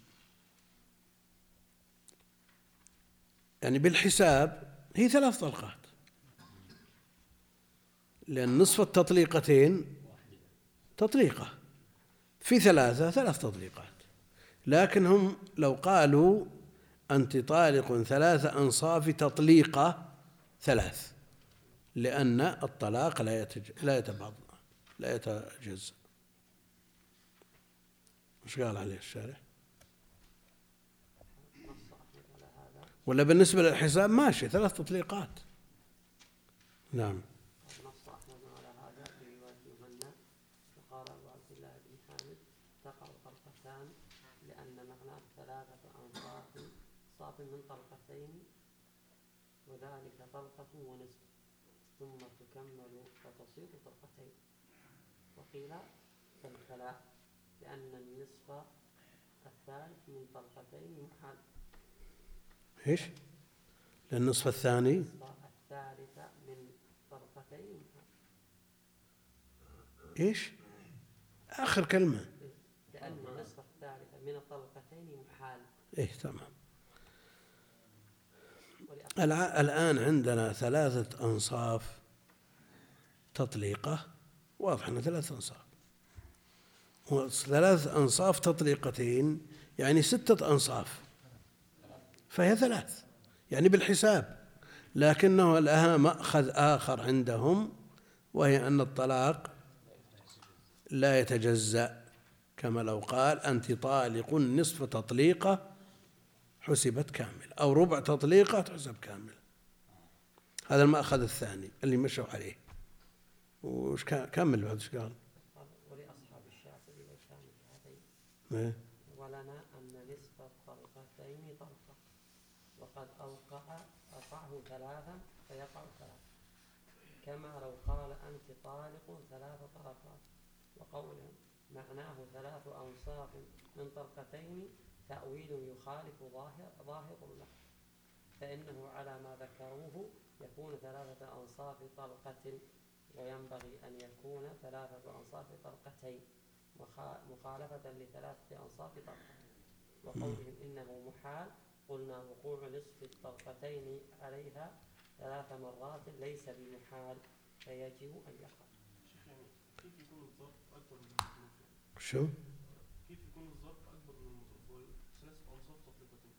يعني بالحساب هي ثلاث طلقات. لأن نصف التطليقتين تطليقة. في ثلاثة ثلاث تطليقات. لكن هم لو قالوا أنت طالق ثلاث أنصاف تطليقة ثلاث. لأن الطلاق لا يتج... لا يتبعض لا يتجزأ. وش قال عليه الشارع؟ ولا بالنسبة للحساب؟ ماشي ثلاث تطليقات. نعم. من وذلك ونصف ثم تكمل فتصير وقيل لأن النصف الثالث من طلقتين محال إيش؟ للنصف الثاني. النصف الثالث من محال إيش؟ آخر كلمة. لأن النصف الثالث من الطلقتين محال إيه تمام. الآن عندنا ثلاثة أنصاف تطليقة. واضح أنها ثلاثة أنصاف. وثلاث أنصاف تطليقتين يعني ستة أنصاف. فهي ثلاث يعني بالحساب. لكنه لها مأخذ آخر عندهم وهي أن الطلاق لا يتجزأ. كما لو قال أنت طالق نصف تطليقة حسبت كامل أو ربع تطليقة تحسب كامل. هذا المأخذ الثاني اللي مشوا عليه. وش كمل بعد إيش قال؟ ولأصحاب الشافعي وكان هذين إيه؟ ولنا أن نصف الطلقتين طلقة وقد أوقع أوقعه ثلاثا فيقع ثلاثا. كما لو قال أنت طالق ثلاث طلقات وقوله معناه ثلاث أنصاف من طلقتين تأويل يخالف ظاهر ظاهر له. فإنه على ما ذكروه يكون ثلاثة أنصاف طلقة وينبغي أن يكون ثلاثة أنصاف طلقتين مخا- مخالفة لثلاثة أنصاف طلقة. وقولهم إنه محال قلنا وقوع نصف الطلقتين عليها ثلاث مرات ليس بمحال فيجب أن يقع شيخ يعني كيف يكون الظرف أكبر من المظروف؟ شو؟ كيف يكون الظرف أكبر من؟ هو ثلاث أنصاف تطلقتين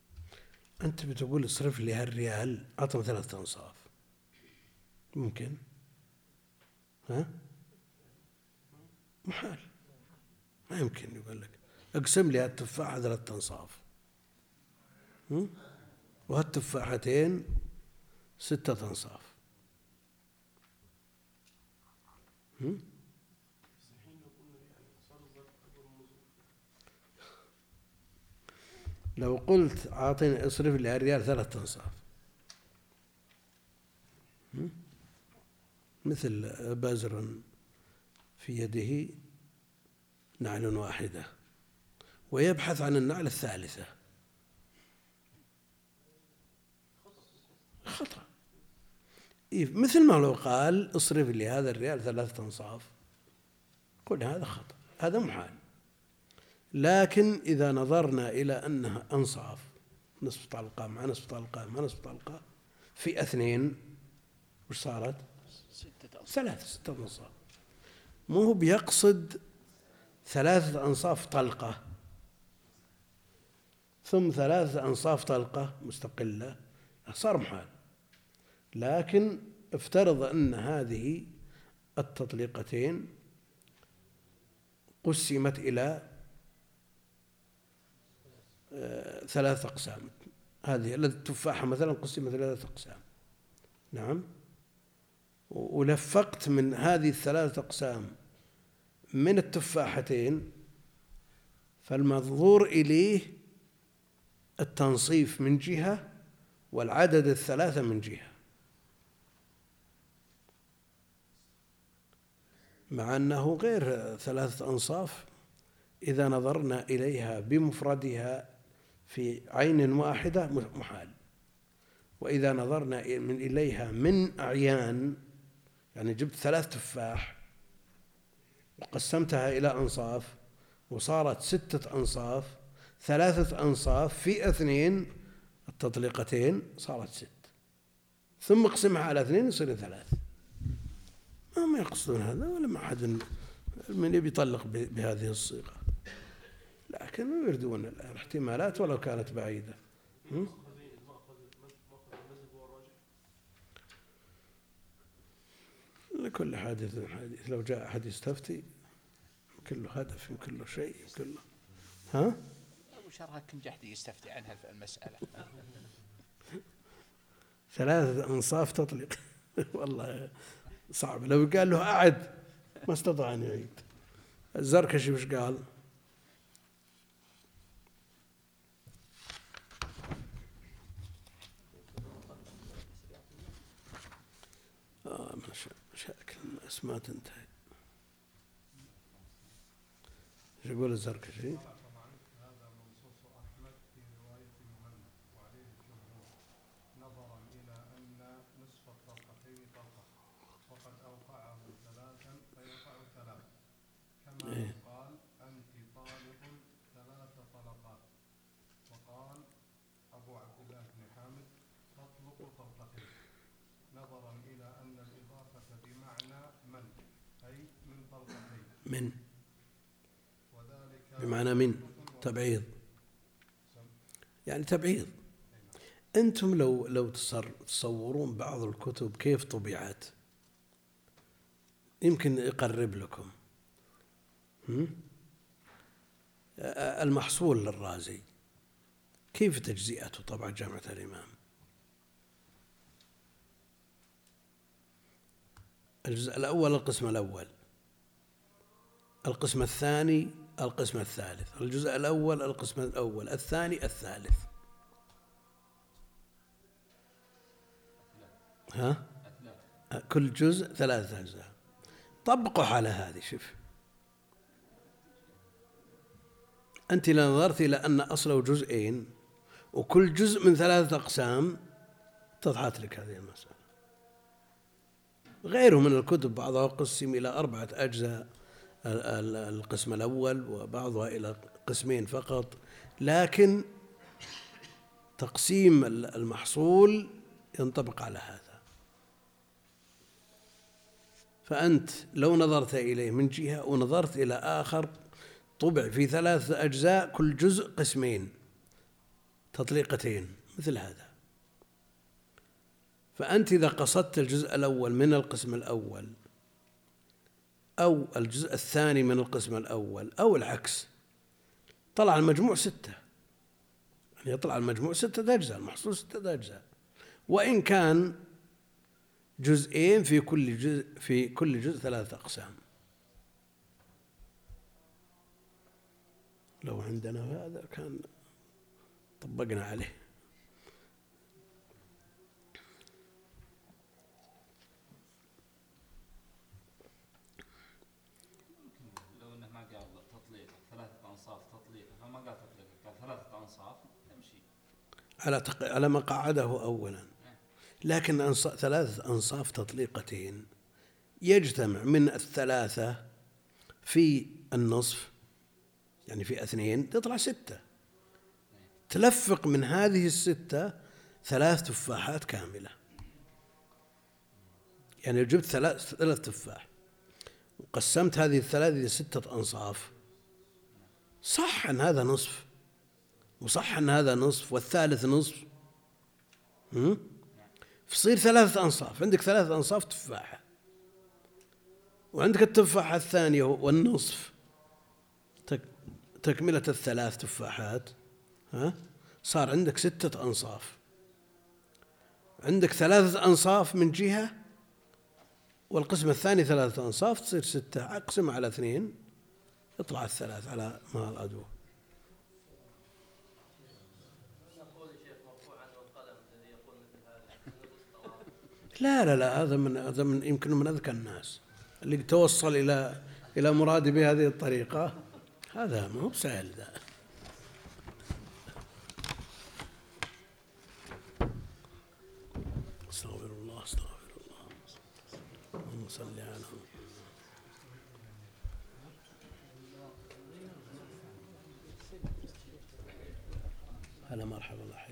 أنت بتقول اصرف لي هالريال أعطني ثلاثة أنصاف ممكن ها محال ما يمكن يقول لك أقسم لي هالتفاحة ثلاثة أنصاف؟ وهالتفاحتين ستة أنصاف؟ لو قلت أعطيني إصرف لي هالريال ثلاثة أنصاف؟ مثل بزر في يده نعل واحدة ويبحث عن النعل الثالثة خطأ. إيه، مثل ما لو قال اصرف لي هذا الريال ثلاثة أنصاف قل هذا خطأ هذا محال. لكن إذا نظرنا إلى أنها أنصاف نصف طلقة مع نصف طلقة مع نصف طلقة في أثنين وش صارت؟ ستة أنصاف. ثلاث ستة أنصاف. مو هو بيقصد ثلاثة أنصاف طلقة. ثم ثلاثة أنصاف طلقة مستقلة صار محال. لكن افترض أن هذه التطليقتين قسمت إلى آه، ثلاث أقسام. هذه التفاحة مثلا قسمت إلى ثلاث أقسام. نعم. ولفقت من هذه الثلاثة أقسام من التفاحتين فالمنظور إليه التنصيف من جهة والعدد الثلاثة من جهة. مع أنه غير ثلاثة أنصاف إذا نظرنا إليها بمفردها في عين واحدة محال. وإذا نظرنا من إليها من أعيان يعني جبت ثلاث تفاح وقسمتها إلى أنصاف وصارت ستة أنصاف ثلاثة أنصاف في اثنين التطليقتين صارت ست. ثم اقسمها على اثنين يصير ثلاث هم يقصدون هذا ولا ما أحد من يبي يطلق بهذه الصيغة. لكن يردون الاحتمالات ولو كانت بعيدة؟ لكل حادث حديث. لو جاء أحد يستفتي كله هدف كله شيء كله ها؟ أبو شرها كنجحتي يستفتي عنها في المسألة؟ ثلاثة أنصاف تطلق. <laughs> والله. صعب لو قال له أعد ما استطاع أن يعيد الزركشي وش قال؟ آه مشاكل الناس ما تنتهي إيش يقول الزركشي؟ هذا منصوص أحمد في رواية مهند وعليه الجمهور نظرا إلى أن نصف الطلقتين طلقة وقد أوقعه ثلاثا فيقع ثلاث كما إيه. لو قال أنت طالق ثلاث طلقات وقال أبو عبد الله بن حامد تطلق طلقتين نظرا إلى أن الإضافة بمعنى من؟ أي من طلقتين من. وذلك بمعنى من. تبعيض. يعني تبعيض. أنتم لو لو تصورون بعض الكتب كيف طبعت. يمكن يقرب لكم. المحصول للرازي. كيف تجزئته طبعا جامعة الإمام؟ الجزء الأول القسم الأول. القسم الثاني القسم الثالث. الجزء الأول القسم الأول. الثاني الثالث. ها؟ كل جزء ثلاثة أجزاء. طبقوا على هذه شوف. أنت لو نظرت إلى أن أصله جزئين وكل جزء من ثلاثة أقسام اتضحت لك هذه المسألة. غيره من الكتب بعضها قسم إلى أربعة أجزاء. ال- ال- القسم الأول وبعضها إلى قسمين فقط. لكن تقسيم ال- المحصول ينطبق على هذا. فأنت لو نظرت إليه من جهة ونظرت إلى آخر طبع في ثلاثة أجزاء كل جزء قسمين تطليقتين مثل هذا. فأنت إذا قصدت الجزء الأول من القسم الأول أو الجزء الثاني من القسم الأول أو العكس طلع المجموع ستة. يعني يطلع المجموع ستة أجزاء المحصول ستة أجزاء وإن كان جزئين في كل جزء في كل جزء ثلاثة أقسام. لو عندنا هذا كان طبقنا عليه لو انه ما قال تطليق ثلاثة انصاف تطليق فما قال تطليق قال ثلاثة انصاف تمشي على. على ما قعده أولا لكن أنص... ثلاثة أنصاف تطليقتين يجتمع من الثلاثة في النصف يعني في اثنين تطلع ستة تلفق من هذه الستة ثلاث تفاحات كاملة يعني جبت ثلاث ثلاث تفاح وقسمت هذه الثلاث إلى ستة أنصاف صح أن هذا نصف وصح أن هذا نصف والثالث نصف؟ فصير ثلاثة أنصاف. عندك ثلاثة أنصاف تفاحة. وعندك التفاحة الثانية والنصف. تك- تكملة الثلاث تفاحات ها؟ صار عندك ستة أنصاف. عندك ثلاثة أنصاف من جهة والقسم الثاني ثلاثة أنصاف تصير ستة. أقسم على اثنين يطلع الثلاث على ما العدو نقول شيخ مرفوع عنه القلم الذي يقول مثل هذا نقص طواف لا لا لا هذا من هذا من يمكن من أذكى الناس اللي توصل إلى إلى مراده بهذه الطريقة. هذا ما هو بسهل ذا.